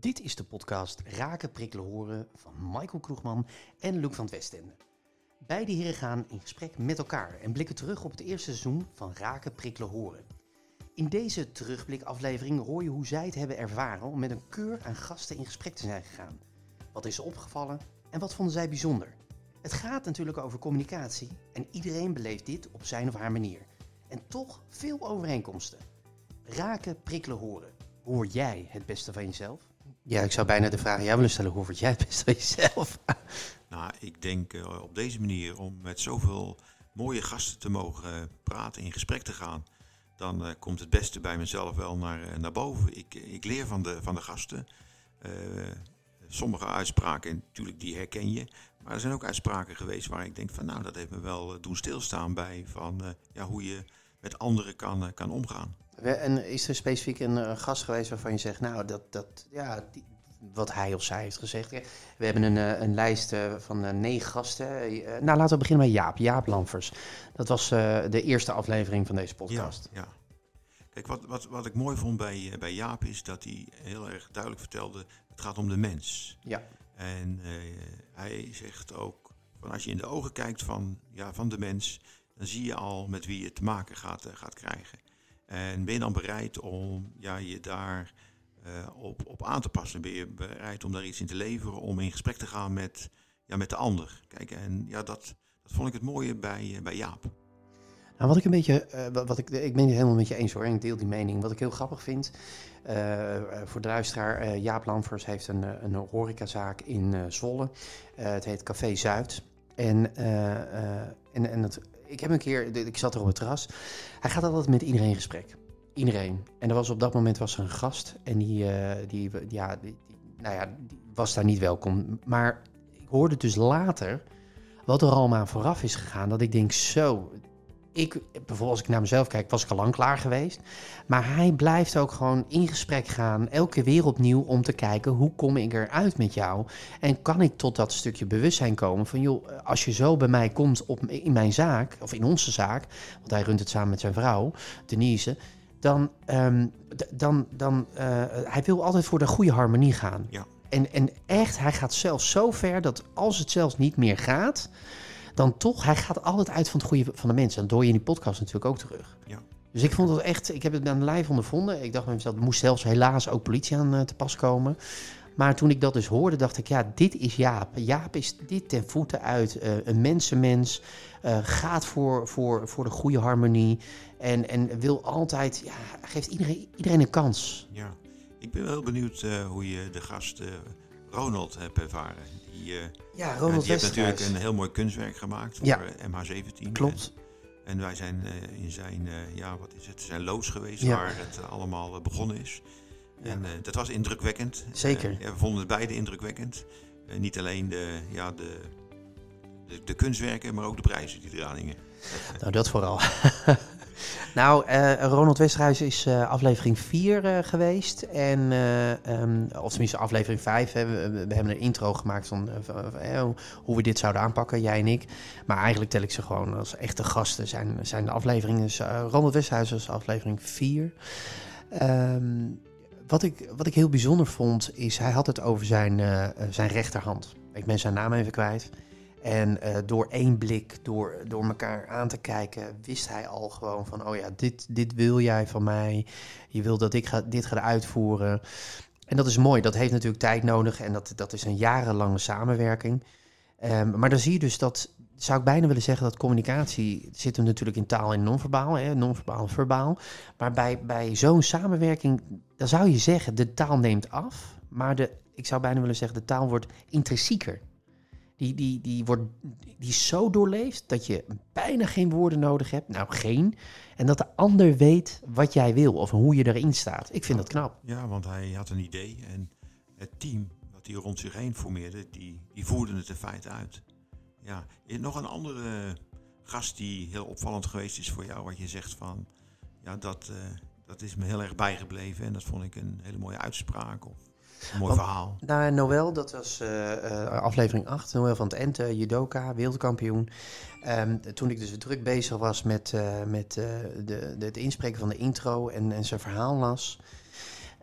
Dit is de podcast Raken, Prikkelen, Horen van Michael Kroegman en Luc van het Westende. Beide heren gaan in gesprek met elkaar en blikken terug op het eerste seizoen van Raken, Prikkelen, Horen. In deze terugblikaflevering hoor je hoe zij het hebben ervaren om met een keur aan gasten in gesprek te zijn gegaan. Wat is opgevallen en wat vonden zij bijzonder? Het gaat natuurlijk over communicatie en iedereen beleeft dit op zijn of haar manier. En toch veel overeenkomsten. Raken, prikkelen, horen. Hoor jij het beste van jezelf? Ja, ik zou bijna de vraag aan jou willen stellen. Hoe word jij het beste van jezelf? Nou, ik denk uh, op deze manier om met zoveel mooie gasten te mogen praten, in gesprek te gaan, dan uh, komt het beste bij mezelf wel naar, naar boven. Ik, ik leer van de, van de gasten. sommige uitspraken, natuurlijk, die herken je. Maar er zijn ook uitspraken geweest waar ik denk van, nou, dat heeft me wel doen stilstaan bij van ja, hoe je met anderen kan, kan omgaan. En is er specifiek een, een, gast geweest waarvan je zegt, nou, dat, dat, ja, die, wat hij of zij heeft gezegd. We hebben een, een lijst van negen gasten. Nou, laten we beginnen met Jaap, Jaap Lamfers. Dat was de eerste aflevering van deze podcast. Ja, ja. Kijk, wat, wat, wat ik mooi vond bij, bij Jaap is dat hij heel erg duidelijk vertelde, het gaat om de mens. Ja. En uh, hij zegt ook, van als je in de ogen kijkt van, ja, van de mens, dan zie je al met wie je te maken gaat, uh, gaat krijgen. En ben je dan bereid om ja, je daar uh, op, op aan te passen? Ben je bereid om daar iets in te leveren, om in gesprek te gaan met, ja, met de ander? Kijk, en ja, dat, dat vond ik het mooie bij, uh, bij Jaap. Nou, wat ik een beetje, uh, wat ik, ik ben het helemaal met je eens hoor, en ik deel die mening. Wat ik heel grappig vind, voor de luisteraar, Jaap Lamfers heeft een, een horecazaak in Zwolle. het heet Café Zuid. En, en, en het ik heb een keer, ik zat er op het terras. Hij gaat altijd met iedereen in gesprek. Iedereen. En er was op dat moment was er een gast. En die, uh, die, ja, die, nou ja, die was daar niet welkom. Maar ik hoorde dus later wat er allemaal vooraf is gegaan. Dat ik denk, zo, ik, bijvoorbeeld als ik naar mezelf kijk, was ik al lang klaar geweest. Maar hij blijft ook gewoon in gesprek gaan, elke keer weer opnieuw om te kijken hoe kom ik eruit met jou. En kan ik tot dat stukje bewustzijn komen van joh, als je zo bij mij komt op, in mijn zaak, of in onze zaak, want hij runt het samen met zijn vrouw, Denise, dan, um, dan, dan uh, hij wil altijd voor de goede harmonie gaan. Ja. En, en echt, hij gaat zelfs zo ver dat als het zelfs niet meer gaat, dan toch, hij gaat altijd uit van het goede van de mensen. En dat hoor je in die podcast natuurlijk ook terug. Ja. Dus ik vond het echt, ik heb het aan de lijf ondervonden. Ik dacht bij mezelf, er moest zelfs helaas ook politie aan uh, te pas komen. Maar toen ik dat dus hoorde, dacht ik, ja, dit is Jaap. Jaap is dit ten voeten uit. Uh, een mensenmens, uh, gaat voor, voor, voor de goede harmonie. En, en wil altijd, ja, geeft iedereen, iedereen een kans. Ja, ik ben wel benieuwd hoe je de gast Ronald hebt ervaren. Die, ja, Ronald die heeft natuurlijk een heel mooi kunstwerk gemaakt voor Ja. MH17. Klopt. En, en wij zijn uh, in zijn, uh, ja, wat is het, zijn loods geweest Ja. waar het allemaal begonnen is. En dat was indrukwekkend. Zeker. we vonden het beide indrukwekkend. niet alleen de, ja, de, de, de, kunstwerken, maar ook de prijzen die eraan hingen. Nou, dat vooral. nou, uh, Ronald Westerhuis is uh, aflevering 4 uh, geweest. En, um, of tenminste aflevering 5. Hè. We, we, hebben een intro gemaakt van, hoe we dit zouden aanpakken, jij en ik. Maar eigenlijk tel ik ze gewoon als echte gasten. Zijn, zijn de afleveringen. Dus, Ronald Westerhuis was aflevering 4. Um, wat, ik, wat ik heel bijzonder vond, is hij had het over zijn, zijn rechterhand. Ik ben zijn naam even kwijt. En uh, door één blik, door, door elkaar aan te kijken, wist hij al gewoon van, oh ja, dit, dit wil jij van mij. Je wil dat ik ga, dit ga uitvoeren. En dat is mooi. Dat heeft natuurlijk tijd nodig en dat, dat is een jarenlange samenwerking. Um, maar dan zie je dus dat, zou ik bijna willen zeggen dat communicatie zit hem natuurlijk in taal en non-verbaal, hè, non-verbaal verbaal. Maar bij, bij zo'n samenwerking, dan zou je zeggen, de taal neemt af, maar de, ik zou bijna willen zeggen, de taal wordt intrinsieker. Die, die, die, wordt, die is zo doorleefd dat je bijna geen woorden nodig hebt. Nou, geen. En dat de ander weet wat jij wil of hoe je erin staat. Ik vind dat knap. Ja, want hij had een idee en het team dat hij rond zich heen formeerde, die, het in feite uit. Ja, nog een andere gast die heel opvallend geweest is voor jou, wat je zegt van, ja, dat, uh, dat is me heel erg bijgebleven en dat vond ik een hele mooie uitspraak. Mooi Want, verhaal. Nou, Noël, dat was uh, uh, aflevering 8. Noël van het Ente, judoka, wereldkampioen. Um, toen ik dus druk bezig was met, uh, met de, de, het inspreken van de intro en, en zijn verhaal las.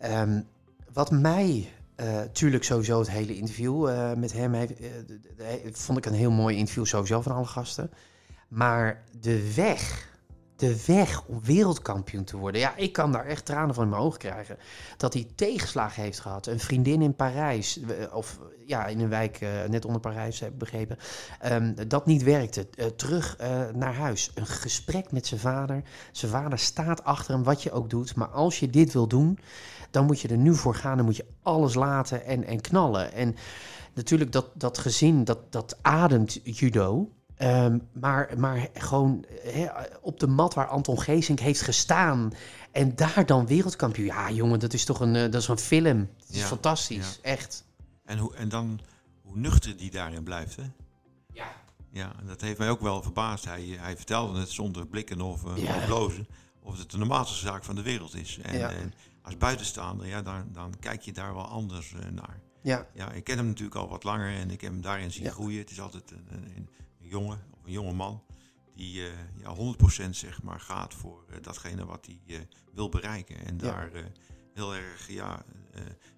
Um, wat mij eh, tuurlijk sowieso het hele interview eh, met hem. Heeft, eh, vond ik een heel mooi interview sowieso van alle gasten. Maar de weg, de weg om wereldkampioen te worden. Ja, ik kan daar echt tranen van in mijn ogen krijgen. Dat hij tegenslagen heeft gehad. Een vriendin in Parijs, eh, of ja, in een wijk eh, net onder Parijs, heb ik begrepen. Ehm, dat niet werkte. Eh, terug naar huis. Een gesprek met zijn vader. Zijn vader staat achter hem, wat je ook doet. Maar als je dit wil doen, dan moet je er nu voor gaan. Dan moet je alles laten en, en knallen. En natuurlijk, dat, dat gezin, dat, dat ademt judo. Ehm, maar, maar gewoon op de mat waar Anton Geesink heeft gestaan. En daar dan wereldkampioen. Ja, jongen, dat is toch een, eh, dat is een film. Het is Ja, fantastisch, echt. En, hoe, en dan hoe nuchter die daarin blijft. Hè? Ja. Ja, en dat heeft mij ook wel verbaasd. Hij, hij vertelde het zonder blikken of, uh, Ja. blozen. Of het de normaalste zaak van de wereld is. En, en als buitenstaander, ja, dan, dan kijk je daar wel anders eh, naar. Ja, Ja, ik ken hem natuurlijk al wat langer en ik heb hem daarin zien groeien. Het is altijd een, een, een jongen of een jonge man die eh ja, 100% zeg maar gaat voor eh, datgene wat hij eh, wil bereiken. En Ja. daar heel erg ja,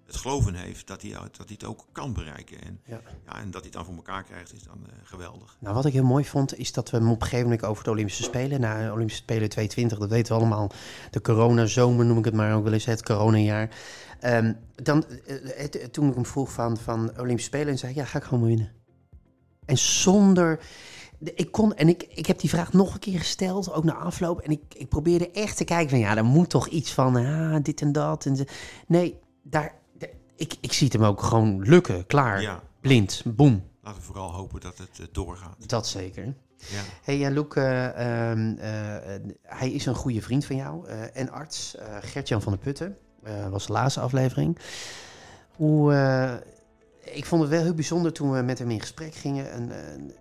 het geloof in heeft dat hij, dat hij het ook kan bereiken. En, Ja. ja, en dat hij het dan voor elkaar krijgt is dan geweldig. Nou, wat ik heel mooi vond, is dat we hem op een gegeven moment over de Olympische Spelen, na de Olympische Spelen 2020, dat weten we allemaal, de coronazomer noem ik het maar ook wel eens, het coronajaar. Ehm, dan, het- toen ik hem vroeg van, van Olympische Spelen, en zei ja, ga ik gewoon winnen. En zonder, de- ik kon, en ik, ik heb die vraag nog een keer gesteld, ook na afloop, en ik, ik probeerde echt te kijken van, ja, er moet toch iets van, ah, dit en dat. En nee, daar, ik, ik zie het hem ook gewoon lukken, klaar, Ja, blind, boem. laten we vooral hopen dat het eh, doorgaat. Dat zeker. Ja. Hey, ja, Loek, eh, ehm, eh, eh, hij is een goede vriend van jou en arts. Gertjan van der Putten, was de laatste aflevering. Hoe, ik vond het wel heel bijzonder toen we met hem in gesprek gingen. Een, een,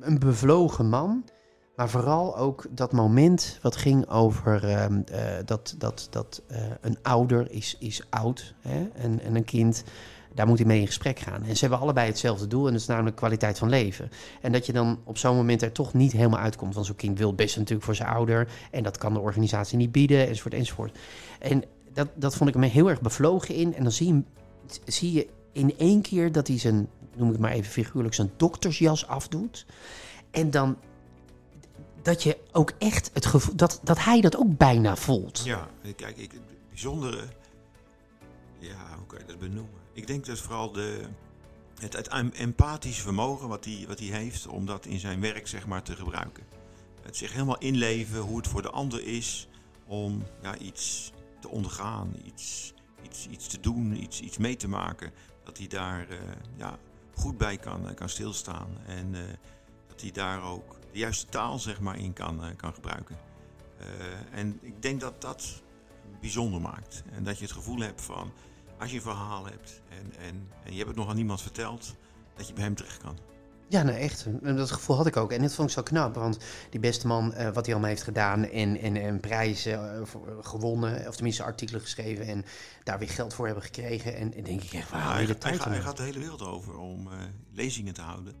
een bevlogen man, maar vooral ook dat moment wat ging over ehm, eh, dat, dat, dat eh, een ouder is, is oud hè? En, en een kind, daar moet hij mee in gesprek gaan. En ze hebben allebei hetzelfde doel en dat is namelijk kwaliteit van leven. En dat je dan op zo'n moment er toch niet helemaal uitkomt. Want zo'n kind wil best natuurlijk voor zijn ouder. En dat kan de organisatie niet bieden, enzovoort, enzovoort. En dat, dat vond ik hem heel erg bevlogen in. En dan zie je, zie je in één keer dat hij zijn, noem ik maar even figuurlijk, zijn doktersjas afdoet. En dan dat je ook echt het gevoel, dat, dat hij dat ook bijna voelt. Ja, kijk, ik, bijzondere, ja, hoe kan je dat benoemen? Ik denk dat vooral de, het, het em- empathische vermogen wat hij, wat hij heeft, om dat in zijn werk zeg maar te gebruiken. Het zich helemaal inleven hoe het voor de ander is om ja, iets te ondergaan, iets, iets, iets te doen, iets, iets mee te maken. Dat hij daar eh, ja, goed bij kan, eh, kan stilstaan en eh, dat hij daar ook de juiste taal zeg maar in kan, kan gebruiken. En ik denk dat dat bijzonder maakt. En dat je het gevoel hebt van, als je een verhaal hebt en, en, en je hebt het nog aan niemand verteld, dat je bij hem terecht kan. Ja, nou echt. En Dat gevoel had ik ook. En dat vond ik zo knap. Want die beste man, eh, wat hij allemaal heeft gedaan en, en, en prijzen eh, voor- gewonnen, of tenminste artikelen geschreven en daar weer geld voor hebben gekregen. En, en denk ik echt, hij, de hij, tijd gaat- om? hij gaat de hele wereld over om eh, lezingen te houden.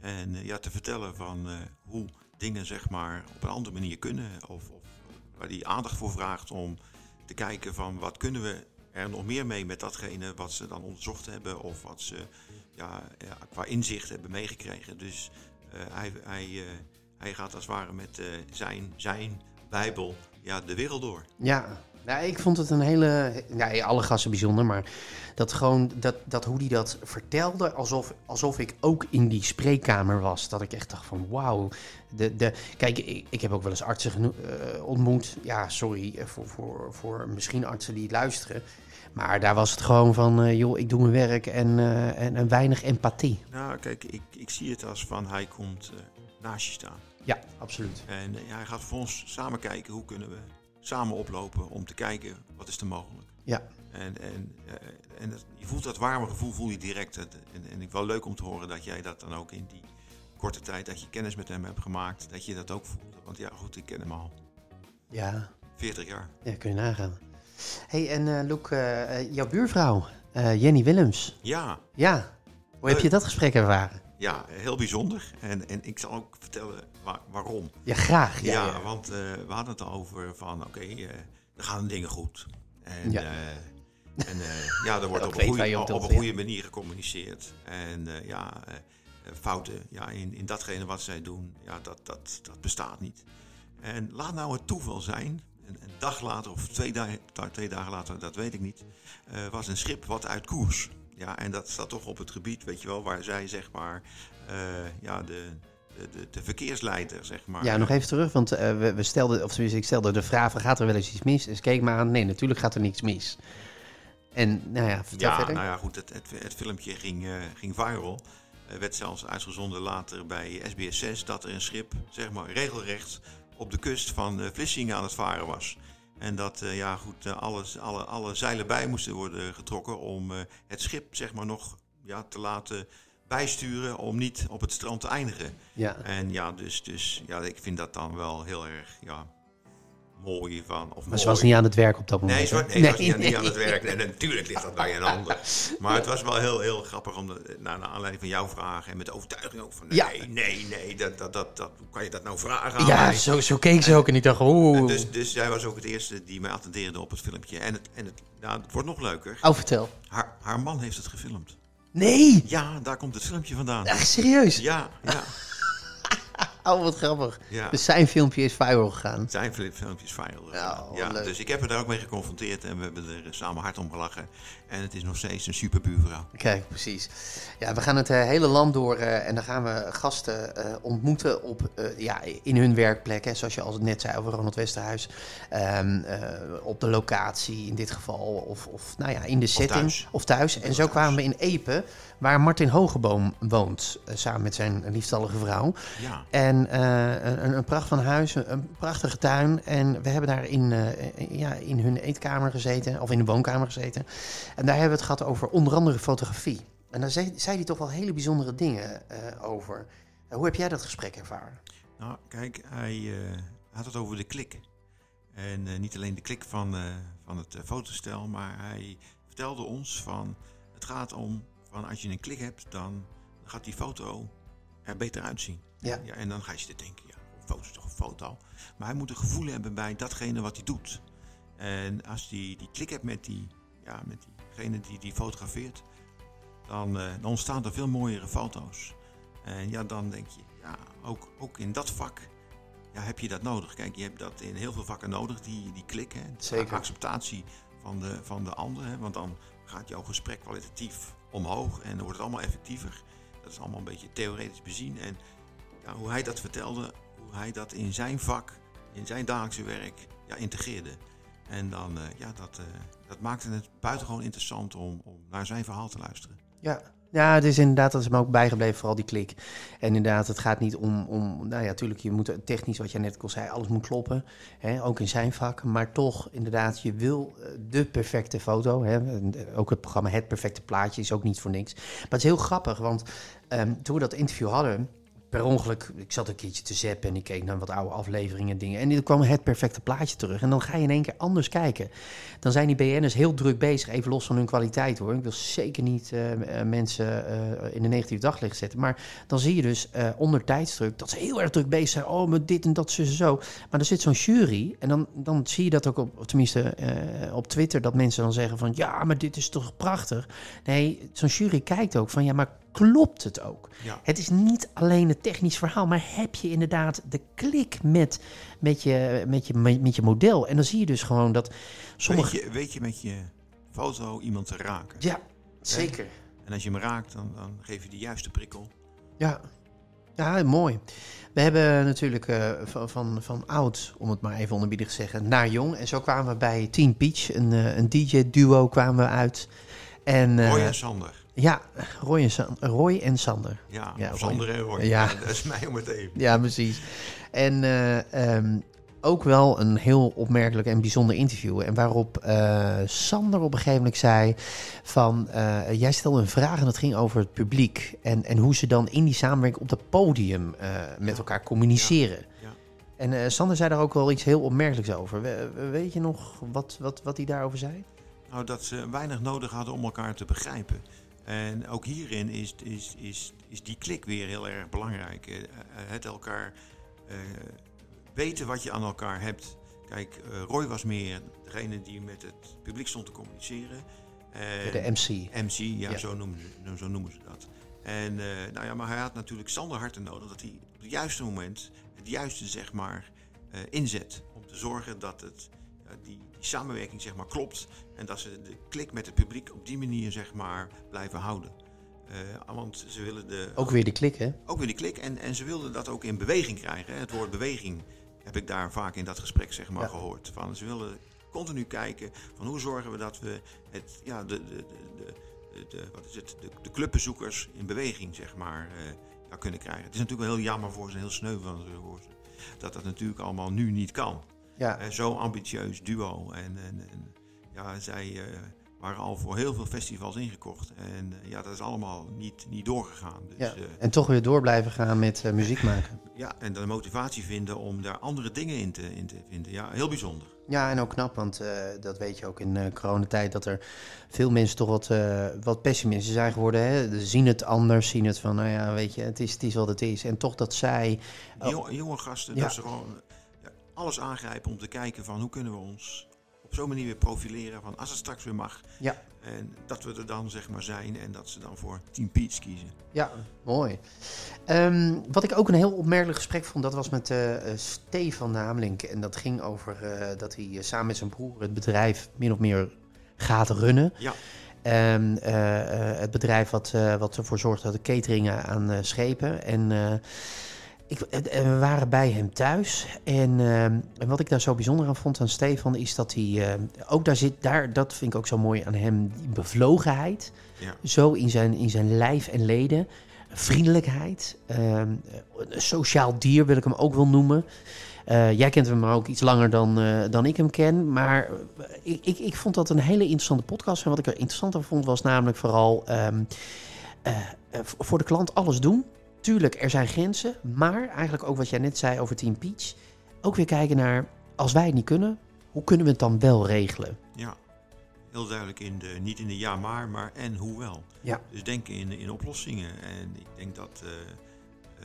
En eh, ja, te vertellen van eh, hoe dingen zeg maar op een andere manier kunnen. Of, of waar hij aandacht voor vraagt om te kijken van wat kunnen we er nog meer mee met datgene wat ze dan onderzocht hebben. Of wat ze ja, qua inzicht hebben meegekregen. Dus eh, hij, hij, eh, hij gaat als het ware met eh, zijn, zijn Bijbel ja, de wereld door. Ja, nou, ik vond het een hele. Nou, alle gasten bijzonder, maar dat gewoon dat, dat hoe hij dat vertelde, alsof, alsof ik ook in die spreekkamer was. Dat ik echt dacht van wauw. De, de, kijk, ik, ik heb ook wel eens artsen ontmoet. Ja, sorry voor, voor, voor misschien artsen die luisteren. Maar daar was het gewoon van, eh, joh, ik doe mijn werk en, eh, en, en weinig empathie. Nou, kijk, ik, ik zie het als van hij komt eh, naast je staan. Ja, absoluut. En hij gaat voor ons samen kijken hoe kunnen we samen oplopen om te kijken wat is er mogelijk. Ja, En, en, en het- je voelt dat warme gevoel voel je direct. En, en ik wel leuk om te horen dat jij dat dan ook in die korte tijd dat je kennis met hem hebt gemaakt, dat je dat ook voelt. Want ja, goed, ik ken hem al ja, 40 jaar. ja kun je nagaan. Hey, en Loek, eh, jouw buurvrouw, Jenny Willems. Ja, Ja, hoe heb je dat gesprek ervaren? ja, heel bijzonder. En, en ik zal ook vertellen waar- waarom. Ja, graag. Ja, Ja, ja. want we hadden het over van, oké, er gaan dingen goed. En Ja. En uh, ja, er wordt op, een goede, op, een goede manier gecommuniceerd. En uh, ja, uh, fouten ja, in, in datgene wat zij doen, ja, dat, dat, dat bestaat niet. En laat nou het toeval zijn, een, een dag later of twee, dagen, twee dagen later, dat weet ik niet, was een schip wat uit koers. Ja, en dat staat toch op het gebied, weet je wel, waar zij zeg maar, ja, de, de, de, verkeersleider, zeg maar. Ja, nog even terug, want uh, we, we, stelden, of tenminste, ik stelde de vraag: gaat er wel eens iets mis? Dus keek maar aan, nee, natuurlijk gaat er niks mis. En nou ja, vertel ja, verder. Nou ja, goed, het, het, het filmpje ging, ging viral. Uh, werd zelfs uitgezonden later bij SBS 6 dat er een schip, zeg maar, regelrecht op de kust van uh, Vlissingen aan het varen was. En dat ja, goed, alles, alle, alle zeilen bij moesten worden getrokken om het schip zeg maar, nog ja, te laten bijsturen om niet op het strand te eindigen. Ja. En ja, dus, dus ja, ik vind dat dan wel heel erg ja, mooi van. Of maar ze was niet aan het werk op dat moment. Nee, ze was, nee, nee, was niet, aan het werk. En natuurlijk ligt dat bij een ander. Maar het was wel heel, heel grappig om, de, naar, aanleiding van jouw vraag en met de overtuiging ook van nee, ja. nee, nee, dat, dat, dat, dat, hoe kan je dat nou vragen? Aan ja, zo, zo keek ze ook en ik dacht, oeh. Dus, dus jij was ook het eerste die mij attendeerde op het filmpje. En het, en het, nou, het wordt nog leuker. Oh, vertel. Haar, haar man heeft het gefilmd. Nee! Ja, daar komt het filmpje vandaan. Echt serieus? Ja, ja. Oh, wat grappig. Ja. Dus zijn filmpje is viral gegaan. Zijn filmpje is viral gegaan. Ja, dus ik heb er daar ook mee geconfronteerd en we hebben er samen hard om gelachen. En het is nog steeds een super buurvrouw. Kijk, precies. Ja, we gaan het uh, hele land door uh, en dan gaan we gasten uh, ontmoeten op, ja, in hun werkplek. Hè, zoals je al net zei over Ronald Westerhuis. Um, op de locatie in dit geval. Of, of nou ja, in de setting. Of thuis. Of thuis. En zo kwamen we in Epe, waar Martin Hogeboom woont. samen met zijn liefstallige vrouw. Ja. En een, een pracht van huis, een, prachtige tuin. En we hebben daar in, ja, in hun eetkamer gezeten, of in de woonkamer gezeten. En daar hebben we het gehad over onder andere fotografie. En daar zei, hij toch wel hele bijzondere dingen uh, over. Hoe heb jij dat gesprek ervaren? Nou, kijk, hij had het over de klik. En niet alleen de klik van, van het fotostel, maar hij vertelde ons van... Het gaat om, van als je een klik hebt, dan gaat die foto er beter uitzien. Ja. ja en dan ga je te denken, ja, een foto is toch een foto. Maar hij moet een gevoel hebben bij datgene wat hij doet. En als hij die, die klik hebt met die, ja, met die degene die die fotografeert, dan, uh, dan ontstaan er veel mooiere foto's. En ja, dan denk je, ja, ook, ook in dat vak ja, heb je dat nodig. Kijk, je hebt dat in heel veel vakken nodig, die, die klikken. Zeker. acceptatie van de, van de ander. Hè, want dan gaat jouw gesprek kwalitatief omhoog en dan wordt het allemaal effectiever. Dat is allemaal een beetje theoretisch bezien. En hoe hij dat vertelde, hoe hij dat in zijn vak, in zijn dagelijkse werk, ja, integreerde. En dan, uh, ja, dat, uh, dat maakte het buitengewoon interessant om, om naar zijn verhaal te luisteren. Ja, ja, het is inderdaad, dat is me ook bijgebleven, vooral die klik. En inderdaad, het gaat niet om, om nou ja, natuurlijk, je moet technisch, wat jij net al zei, alles moet kloppen. Hè, ook in zijn vak. Maar toch, inderdaad, je wil eh, de perfecte foto. Hè. Ook het programma Het Perfecte Plaatje is ook niet voor niks. Maar het is heel grappig, want um, toen we dat interview hadden, per ongeluk, ik zat een keertje te zappen en ik keek naar wat oude afleveringen en dingen. En er kwam het perfecte plaatje terug. En dan ga je in één keer anders kijken. Dan zijn die BN'ers heel druk bezig, even los van hun kwaliteit hoor. Ik wil zeker niet uh, mensen uh, in een negatief daglicht zetten. Maar dan zie je dus uh, onder tijdsdruk dat ze heel erg druk bezig zijn. Oh, met dit en dat, zo, zo. Maar er zit zo'n jury en dan, dan zie je dat ook op, tenminste op Twitter, dat mensen dan zeggen van ja, maar dit is toch prachtig. Nee, zo'n jury kijkt ook van ja, maar klopt het ook. Het is niet alleen het technisch verhaal, maar heb je inderdaad de klik met, met, je, met, je, met je model. En dan zie je dus gewoon dat sommige... Weet je, weet je met je foto iemand te raken? Ja, zeker. En als je hem raakt, dan, dan geef je de juiste prikkel. Ja, ja mooi. We hebben natuurlijk uh, van, van, van oud, om het maar even onderbiedig te zeggen, naar jong. En zo kwamen we bij Team Peach, een, uh, een DJ-duo kwamen we uit. En, uh, Roy en Sander. Ja, Roy en, San Roy en Sander. Ja, ja Sander en Roy. Ja. Dat is mij om het even. Ja, precies. En uh, um, ook wel een heel opmerkelijk en bijzonder interview. En waarop uh, Sander op een gegeven moment zei van... Uh, jij stelde een vraag en dat ging over het publiek. En, en hoe ze dan in die samenwerking op het podium met elkaar communiceren. En Sander zei daar ook wel iets heel opmerkelijks over. weet je nog wat, wat, wat hij daarover zei? Nou, dat ze weinig nodig hadden om elkaar te begrijpen. En ook hierin is, is, is, is die klik weer heel erg belangrijk. Eh, eh, het elkaar uh, weten wat je aan elkaar hebt. Kijk, Roy was meer degene die met het publiek stond te communiceren. En- De MC. MC, ja, Ja. Zo, noemen ze, zo noemen ze dat. En, eh, nou ja, maar hij had natuurlijk Sander Harten nodig dat hij op het juiste moment het juiste zeg maar, eh, inzet. Om te zorgen dat het, die, die samenwerking zeg maar, klopt en dat ze de klik met het publiek op die manier zeg maar, blijven houden. Eh, want ze willen de, Ook weer de klik, hè? ook weer die klik en, en ze wilden dat ook in beweging krijgen. hè. Het woord beweging heb ik daar vaak in dat gesprek zeg maar, Ja. gehoord. Van, ze wilden continu kijken van hoe zorgen we dat we het, ja, de, de, de, de, wat is het, de, de clubbezoekers in beweging zeg maar, eh, ja, kunnen krijgen. Het is natuurlijk wel heel jammer voor ze, heel sneu van ze, dat dat natuurlijk allemaal nu niet kan. Ja. Eh, Zo'n ambitieus duo. En, en, en ja, zij eh, waren al voor heel veel festivals ingekocht. En eh, ja, dat is allemaal niet, niet doorgegaan. Dus, ja. En toch weer door blijven gaan met muziek maken. ja, en de motivatie vinden om daar andere dingen in te, in te vinden. Ja, heel bijzonder. Ja, en ook knap, want dat weet je ook in eh coronatijd... dat er veel mensen toch wat, eh, wat pessimistisch zijn geworden. Hè? Ze zien het anders, zien het van, nou ja, weet je, het is, het is wat het is. En toch dat zij... Jonge, jonge gasten, Ja. dat ze gewoon alles aangrijpen om te kijken van hoe kunnen we ons op zo'n manier weer profileren. Van als het straks weer mag. Ja. En dat we er dan zeg maar zijn en dat ze dan voor Team Peach kiezen. Ja, mooi. Ehm, wat ik ook een heel opmerkelijk gesprek vond, dat was met eh, Stefan Namelink. En dat ging over eh, dat hij samen met zijn broer het bedrijf min of meer gaat runnen. Ja. Ehm, eh, eh, het bedrijf wat, wat ervoor zorgt dat de cateringen aan schepen. En ik, eh, eh, we waren bij hem thuis. En, ehm, en wat ik daar zo bijzonder aan vond aan Stefan, is dat hij eh, ook daar zit. Daar, dat vind ik ook zo mooi aan hem, die bevlogenheid. Ja. Zo in zijn, in zijn lijf en leden. Vriendelijkheid. een sociaal dier wil ik hem ook wel noemen. Eh, jij kent hem ook iets langer dan, eh, dan ik hem ken. Maar eh, ik, ik, ik vond dat een hele interessante podcast. En wat ik er interessant aan vond was namelijk vooral ehm, eh, eh, voor de klant alles doen. Tuurlijk, er zijn grenzen. Maar eigenlijk ook wat jij net zei over Team Peach. Ook weer kijken naar, als wij het niet kunnen, hoe kunnen we het dan wel regelen? Ja. Heel duidelijk in de, niet in de ja maar, maar en hoe wel. Ja. Dus denken in, in oplossingen. En ik denk dat eh,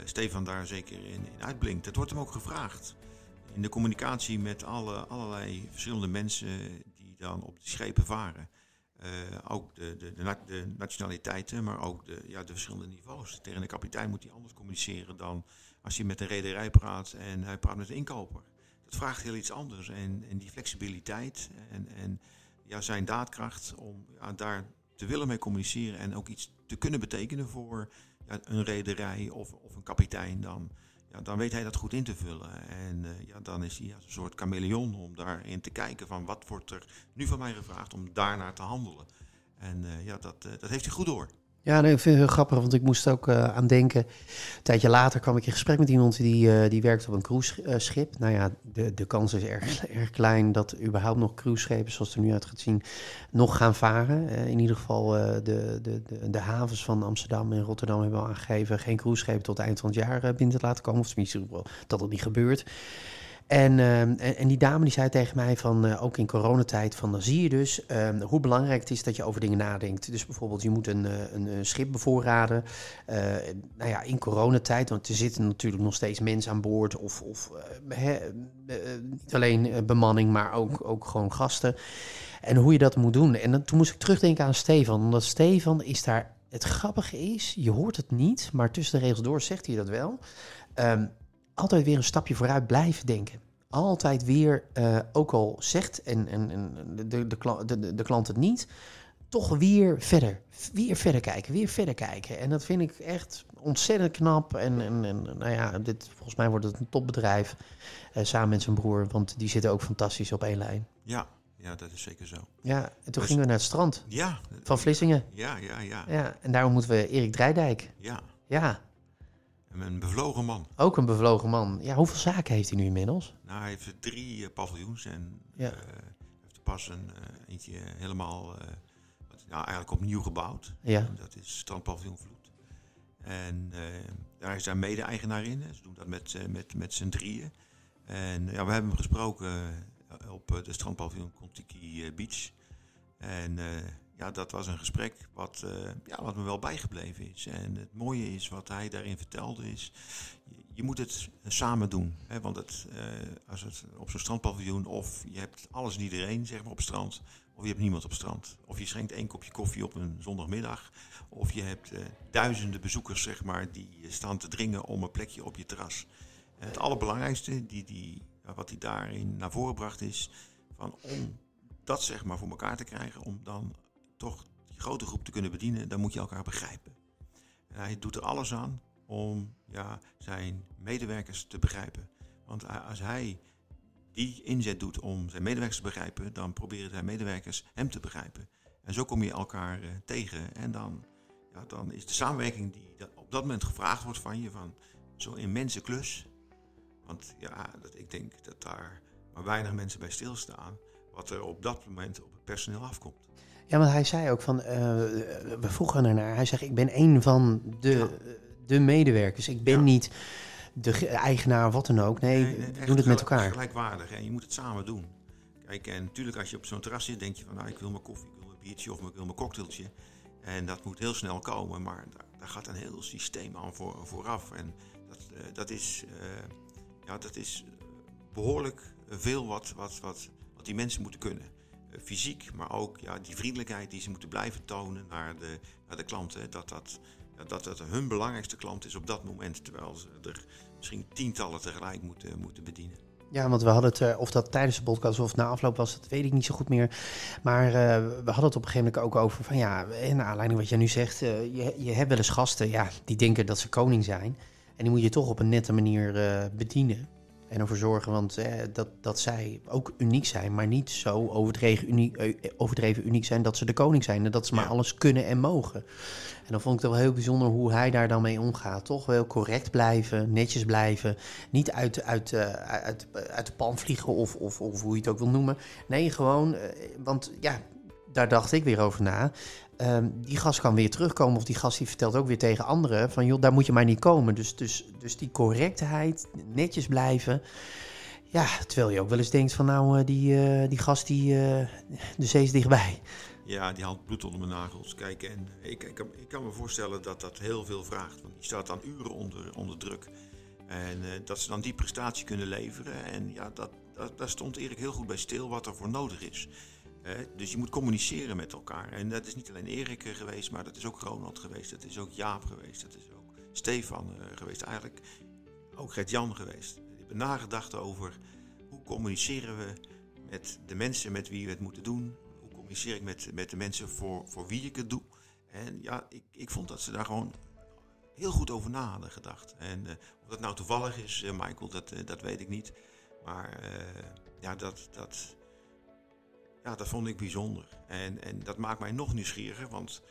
Stefan daar zeker in, in uitblinkt. Dat wordt hem ook gevraagd. In de communicatie met alle, allerlei verschillende mensen die dan op die schepen varen. Eh, ook de, de, de, na- de nationaliteiten, maar ook de, ja, de verschillende niveaus. Tegen de kapitein moet hij anders communiceren dan als hij met een rederij praat en hij praat met de inkoper. Dat vraagt heel iets anders. En, en die flexibiliteit en, en ja, zijn daadkracht om daar te willen mee communiceren en ook iets te kunnen betekenen voor ja, een rederij of, of een kapitein, dan, ja, dan weet hij dat goed in te vullen. En eh, ja, dan is hij ja, een soort chameleon om daarin te kijken van wat wordt er nu van mij gevraagd om daarnaar te handelen. En eh, ja, dat, eh, dat heeft hij goed door. Ja, ik vind het heel grappig, want ik moest ook eh, aan denken. Een tijdje later kwam ik in gesprek met iemand die, eh, die werkt op een cruiseschip. Nou ja, de, de kans is erg, erg klein dat überhaupt nog cruiseschepen, zoals het er nu uit gaat zien, nog gaan varen. Eh, in ieder geval eh, de, de, de, de havens van Amsterdam en Rotterdam hebben al aangegeven geen cruiseschepen tot eind van het jaar eh, binnen te laten komen. Of tenminste dat het niet gebeurt. En, eh, en, en die dame die zei tegen mij van, eh, ook in coronatijd, van dan zie je dus eh, hoe belangrijk het is dat je over dingen nadenkt. Dus bijvoorbeeld je moet een, eh, een, schip bevoorraden. Eh, nou ja, in coronatijd, want er zitten natuurlijk nog steeds mensen aan boord. Of, of niet alleen bemanning, maar ook, ook gewoon gasten. En hoe je dat moet doen. En dan, toen moest ik terugdenken aan Stefan. Omdat Stefan is daar... Het grappige is, je hoort het niet, maar tussen de regels door zegt hij dat wel. Ehm, altijd weer een stapje vooruit blijven denken. Altijd weer, eh, ook al zegt en, en, en de, de, kla- de, de, de klant het niet, toch weer verder. Weer verder kijken, weer verder kijken. En dat vind ik echt ontzettend knap. En, en, en nou ja, dit, volgens mij wordt het een topbedrijf eh, samen met zijn broer, want die zitten ook fantastisch op één lijn. Ja, ja dat is zeker zo. Ja, en toen Dus- gingen we naar het strand Ja, van Vlissingen. ja, ja, ja. Ja, en daarom moeten we Erik Drijdijk. ja. Ja, Een bevlogen man. ook een bevlogen man. Ja, hoeveel zaken heeft hij nu inmiddels? Nou, hij heeft drie eh, paviljoens en Ja. eh, heeft er pas een eh, eentje helemaal wat- nou, eigenlijk opnieuw gebouwd. Ja. Dat is Strandpaviljoen Vloed. En daar is hij mede-eigenaar in. Ze doen dat met, met, met z'n drieën. En ja, we hebben hem gesproken op de Strandpaviljoen Contiki Beach. En ja, dat was een gesprek wat, eh, ja, wat me wel bijgebleven is. En het mooie is wat hij daarin vertelde is... je- moet het samen doen. Hè? Want het, eh, als het op zo'n strandpaviljoen of je hebt alles en iedereen zeg maar, op strand... of je hebt niemand op strand. Of je schenkt één kopje koffie op een zondagmiddag. Of je hebt uh, duizenden bezoekers, zeg maar, die staan te dringen om een plekje op je terras. Het allerbelangrijkste, die, die, wat hij daarin naar voren bracht, is van om dat zeg maar voor elkaar te krijgen, om dan toch die grote groep te kunnen bedienen, dan moet je elkaar begrijpen. En hij doet er alles aan om ja, zijn medewerkers te begrijpen. Want als hij die inzet doet om zijn medewerkers te begrijpen, dan proberen zijn medewerkers hem te begrijpen. En zo kom je elkaar uh, tegen. En dan, ja, dan is de samenwerking die op dat moment gevraagd wordt van je, van zo'n immense klus. Want ja, dat, ik denk dat daar maar weinig mensen bij stilstaan, wat er op dat moment op het personeel afkomt. Ja, want hij zei ook van, uh, we vroegen ernaar, hij zegt ik ben een van de, de medewerkers, ik ben niet de eigenaar of wat dan ook. Nee, nee we doen het met elkaar. Gelijkwaardig en je moet het samen doen. Kijk, en natuurlijk als je op zo'n terras zit, denk je van nou, ik wil mijn koffie, ik wil mijn biertje of ik wil mijn cocktailtje. En dat moet heel snel komen, maar daar, daar gaat een heel systeem aan voor, vooraf. En dat, uh, dat is, uh, ja, dat is behoorlijk veel wat, wat, wat, wat die mensen moeten kunnen. Fysiek, maar ook ja, die vriendelijkheid die ze moeten blijven tonen naar de, naar de klanten. Dat dat, dat dat hun belangrijkste klant is op dat moment. Terwijl ze er misschien tientallen tegelijk moeten, moeten bedienen. Ja, want we hadden het, uh, of dat tijdens de podcast of na afloop was, dat weet ik niet zo goed meer. Maar uh, we hadden het op een gegeven moment ook over van ja, naar aanleiding wat jij nu zegt, uh, je, je hebt wel eens gasten ja, die denken dat ze koning zijn. En die moet je toch op een nette manier bedienen. En ervoor zorgen want, eh, dat, dat zij ook uniek zijn, maar niet zo overdreven uniek, eh, overdreven uniek zijn dat ze de koning zijn. En dat ze maar alles kunnen en mogen. En dan vond ik het wel heel bijzonder hoe hij daar dan mee omgaat. Toch wel correct blijven, netjes blijven. Niet uit, uit, uh, uit, uit de pan vliegen of, of, of hoe je het ook wil noemen. Nee, gewoon, uh, want ja, daar dacht ik weer over na. Um, die gast kan weer terugkomen of die gast die vertelt ook weer tegen anderen van joh, daar moet je maar niet komen. Dus, dus, dus die correctheid, netjes blijven. Ja, terwijl je ook wel eens denkt van nou, uh, die, uh, die gast die, uh, de zee is dichtbij. Ja, die haalt bloed onder mijn nagels. Kijk, en ik, ik, kan, me voorstellen dat dat heel veel vraagt. Want staat dan uren onder, onder druk. En dat ze dan die prestatie kunnen leveren. En ja, dat, dat, daar stond Erik heel goed bij stil wat er voor nodig is dus je moet communiceren met elkaar. En dat is niet alleen Erik eh, geweest, maar dat is ook Ronald geweest. Dat is ook Jaap geweest. Dat is ook Stefan uh, geweest. Eigenlijk ook Gert-Jan geweest. Ik heb nagedacht over hoe communiceren we met de mensen met wie we het moeten doen. Hoe communiceer ik met, met de mensen voor, voor wie ik het doe. En ja, ik, ik vond dat ze daar gewoon heel goed over na hadden gedacht. En uh, of dat nou toevallig is, Michael, dat, dat weet ik niet. Maar ja, dat, dat, ja, dat vond ik bijzonder. En, en dat maakt mij nog nieuwsgieriger, want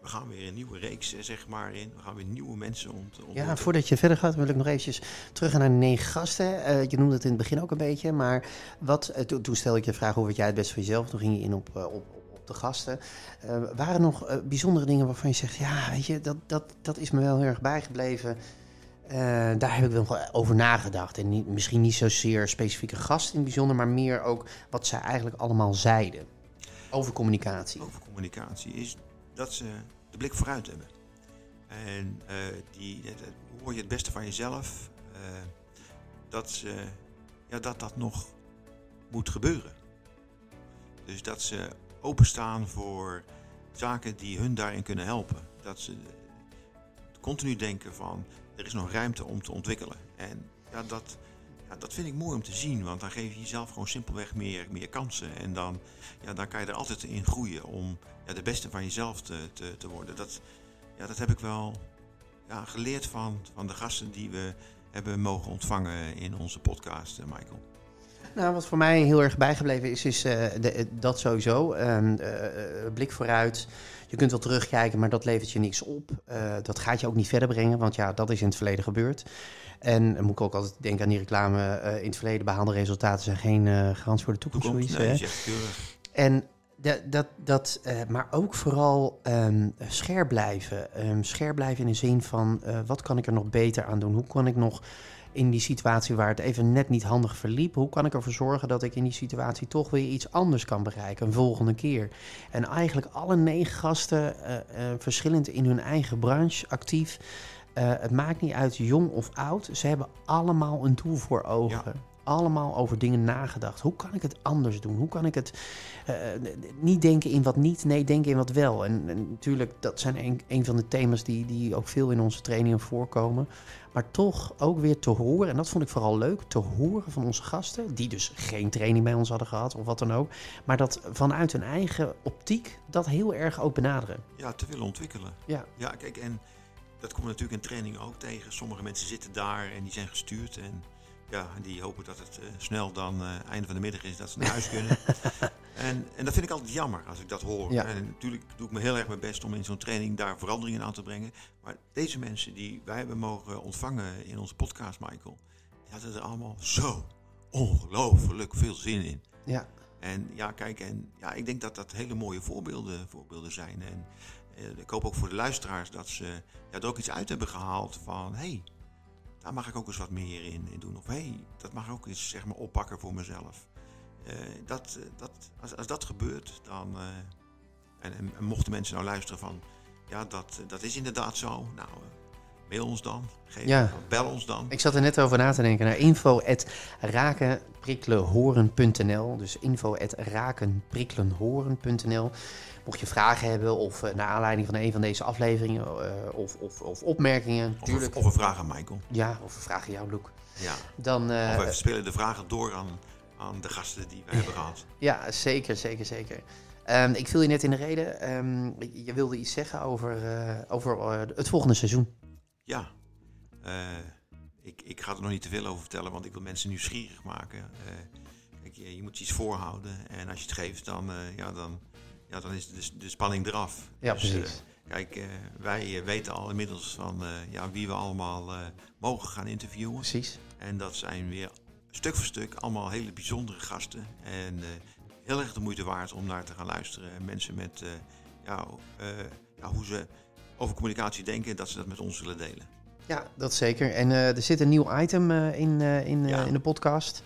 we gaan weer een nieuwe reeks eh, zeg maar in. We gaan weer nieuwe mensen ontmoeten. Ja, voordat je verder gaat wil ik nog eventjes terug naar de negen gasten. Uh, je noemde het in het begin ook een beetje, maar wat, uh, toen stel ik je de vraag hoe wat jij het best voor jezelf. Toen ging je in op, uh, op, op de gasten. waren er nog bijzondere dingen waarvan je zegt, ja, weet je, dat, dat, dat is me wel heel erg bijgebleven. Uh, daar heb ik wel over nagedacht. En misschien niet zozeer specifieke gasten in het bijzonder, maar meer ook wat zij eigenlijk allemaal zeiden. Over communicatie. Over communicatie is dat ze de blik vooruit hebben. En uh, die, dat, hoor je het beste van jezelf? Uh, dat, ze, ja, dat dat nog moet gebeuren. Dus dat ze openstaan voor zaken die hun daarin kunnen helpen. Dat ze continu denken van er is nog ruimte om te ontwikkelen. En ja, dat, ja, dat vind ik mooi om te zien, want dan geef je jezelf gewoon simpelweg meer, meer kansen. En dan, ja, dan kan je er altijd in groeien om ja, de beste van jezelf te, te, te worden. Dat, ja, dat heb ik wel ja, geleerd van, van de gasten die we hebben mogen ontvangen in onze podcast, eh, Michael. Nou, wat voor mij heel erg bijgebleven is, is uh, de, dat sowieso. Uh, blik vooruit. Je kunt wel terugkijken, maar dat levert je niks op. dat gaat je ook niet verder brengen, want ja, dat is in het verleden gebeurd. En dan moet ik ook altijd denken aan die reclame. in het verleden behaalde resultaten zijn geen garantie voor de toekomst. toekomst nee, en dat, dat, dat maar ook vooral um, scherp blijven. Um, scherp blijven in de zin van, wat kan ik er nog beter aan doen? Hoe kan ik nog in die situatie waar het even net niet handig verliep, hoe kan ik ervoor zorgen dat ik in die situatie toch weer iets anders kan bereiken, een volgende keer? En eigenlijk alle negen gasten, uh, uh, verschillend in hun eigen branche, actief. Uh, het maakt niet uit jong of oud, ze hebben allemaal een doel voor ogen. Allemaal over dingen nagedacht. Hoe kan ik het anders doen? Hoe kan ik het uh, niet denken in wat niet, nee, denken in wat wel? En, en natuurlijk, dat zijn een, een van de thema's die, die ook veel in onze trainingen voorkomen. Maar toch ook weer te horen, en dat vond ik vooral leuk, te horen van onze gasten, die dus geen training bij ons hadden gehad of wat dan ook, maar dat vanuit hun eigen optiek dat heel erg ook benaderen. Ja, te willen ontwikkelen. Ja, ja kijk, en dat komt natuurlijk in training ook tegen. Sommige mensen zitten daar en die zijn gestuurd en ja, die hopen dat het uh, snel dan uh, einde van de middag is, dat ze naar huis kunnen. en, en dat vind ik altijd jammer als ik dat hoor. Ja. En natuurlijk doe ik me heel erg mijn best om in zo'n training daar veranderingen aan te brengen. Maar deze mensen die wij hebben mogen ontvangen in onze podcast, Michael, die hadden er allemaal zo ongelooflijk veel zin in. ja, En ja, kijk, en ja, ik denk dat dat hele mooie voorbeelden, voorbeelden zijn. En eh, ik hoop ook voor de luisteraars dat ze ja, er ook iets uit hebben gehaald van... hey, daar mag ik ook eens wat meer in, in doen. Of hey, dat mag ik ook eens zeg maar, oppakken voor mezelf. Eh, dat, eh, dat, als, als dat gebeurt, dan... eh, en, en, en mochten mensen nou luisteren van... Ja, dat, dat is inderdaad zo. Nou, mail ons dan. Geef, Ja. Bel ons dan. Ik zat er net over na te denken naar info.rakenprikkelenhoren.nl. Dus info.rakenprikkelenhoren.nl. Mocht je vragen hebben of eh, naar aanleiding van een van deze afleveringen eh, of, of, of opmerkingen, Of, een- of een vraag aan Michael. Ja, of we vragen jou, Luc. Ja. Dan, eh, Of we spelen de vragen door aan, aan de gasten die we hebben gehad. ja, zeker, zeker, zeker. Ehm, ik viel je net in de reden. Ehm, je wilde iets zeggen over, over het volgende seizoen. Ja, ik, ik ga er nog niet te veel over vertellen, want ik wil mensen nieuwsgierig maken. Kijk, je, je moet iets voorhouden en als je het geeft, dan, ja, dan, ja, dan is de, de spanning eraf. Ja, Dus, precies. eh, kijk, eh, wij eh, weten al inmiddels van ja, wie we allemaal mogen gaan interviewen. Precies. En dat zijn weer stuk voor stuk allemaal hele bijzondere gasten. En heel erg de moeite waard om naar te gaan luisteren. En mensen met ja, ja, hoe ze over communicatie denken, dat ze dat met ons willen delen. Ja, dat zeker. En er zit een nieuw item in, in, Ja. in de podcast.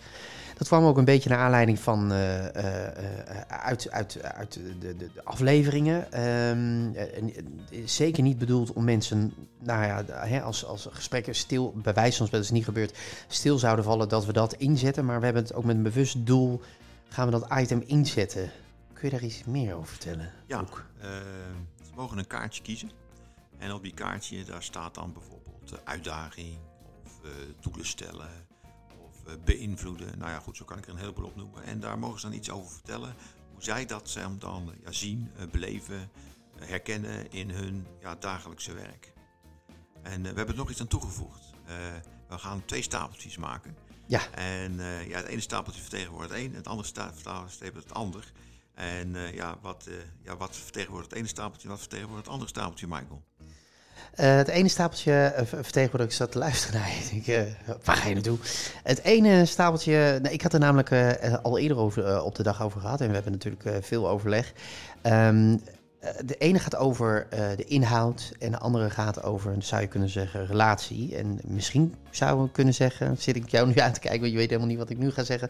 Dat kwam ook een beetje naar aanleiding van eh, eh, eh, uit, uit, uit de, de, de afleveringen. Ehm, eh, eh, zeker niet bedoeld om mensen, nou ja, hè, als, als gesprekken stil, bij wijze van spreken, dat is niet gebeurd, stil zouden vallen dat we dat inzetten. Maar we hebben het ook met een bewust doel, gaan we dat item inzetten. Kun je daar iets meer over vertellen? Ja, ze mogen een kaartje kiezen. En op die kaartje daar staat dan bijvoorbeeld uitdaging of doelen stellen beïnvloeden. Nou ja, goed, zo kan ik er een heleboel op noemen. En daar mogen ze dan iets over vertellen. Hoe zij dat dan ja, zien, eh, beleven, eh, herkennen in hun ja, dagelijkse werk. En eh, we hebben er nog iets aan toegevoegd. We gaan twee stapeltjes maken. Ja. En ja, het ene stapeltje vertegenwoordigt het een, het andere sta- vertegenwoordigt het ander. En ja, wat, ja, wat vertegenwoordigt het ene stapeltje, wat vertegenwoordigt het andere stapeltje, Michael? Eh, het ene stapeltje uh, vertegenwoordigt, ik zat te luisteren naar je. Ik eh, waar ga je naartoe? Het ene stapeltje, nou, ik had er namelijk eh, al eerder over, eh, op de dag over gehad. En we hebben natuurlijk eh, veel overleg. Ehm, eh, de ene gaat over eh, de inhoud en de andere gaat over, zou je kunnen zeggen, relatie. En misschien zouden we kunnen zeggen, zit ik jou nu aan te kijken, want je weet helemaal niet wat ik nu ga zeggen.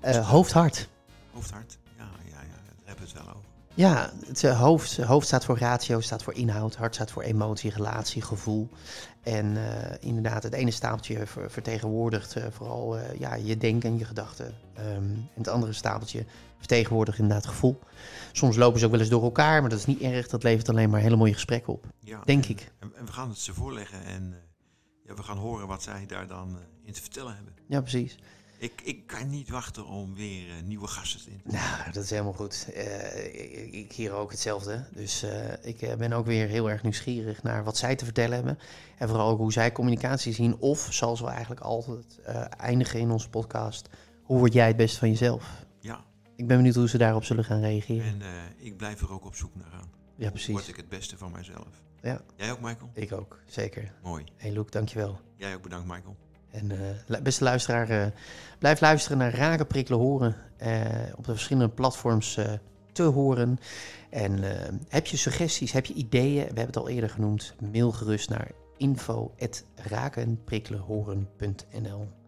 Eh, hoofd-hart. Hoofdhart? Ja, ja, ja, daar hebben we het wel over. Ja, het eh, hoofd, hoofd staat voor ratio, staat voor inhoud, hart staat voor emotie, relatie, gevoel. En eh, inderdaad, het ene stapeltje ver- vertegenwoordigt eh, vooral eh, ja, je denken en je gedachten. Ehm, en het andere stapeltje vertegenwoordigt inderdaad gevoel. Soms lopen ze ook wel eens door elkaar, maar dat is niet erg. Dat levert alleen maar hele mooie gesprekken op, Ja, denk en, ik. En, we gaan het ze voorleggen en eh, ja, we gaan horen wat zij daar dan eh, in te vertellen hebben. Ja, precies. Ik, ik kan niet wachten om weer eh, nieuwe gasten in te Nou, dat is helemaal goed. Eh, ik, ik hier ook hetzelfde. Dus eh, ik ben ook weer heel erg nieuwsgierig naar wat zij te vertellen hebben. En vooral ook hoe zij communicatie zien. Of, zoals we eigenlijk altijd eindigen in onze podcast, hoe word jij het beste van jezelf? Ja, Ik ben benieuwd hoe ze daarop zullen gaan reageren. en ik blijf er ook op zoek naar aan. Ja, Word precies. ik het beste van mijzelf? Ja. Jij ook, Michael? Ik ook, zeker. Mooi. Hey Luke, dankjewel. Jij ook bedankt, Michael. En eh, beste luisteraar, eh, blijf luisteren naar Raken Prikkelen Horen. eh, op de verschillende platforms te horen. En heb je suggesties, heb je ideeën? We hebben het al eerder genoemd. Mail gerust naar info.rakenprikkelenhoren.nl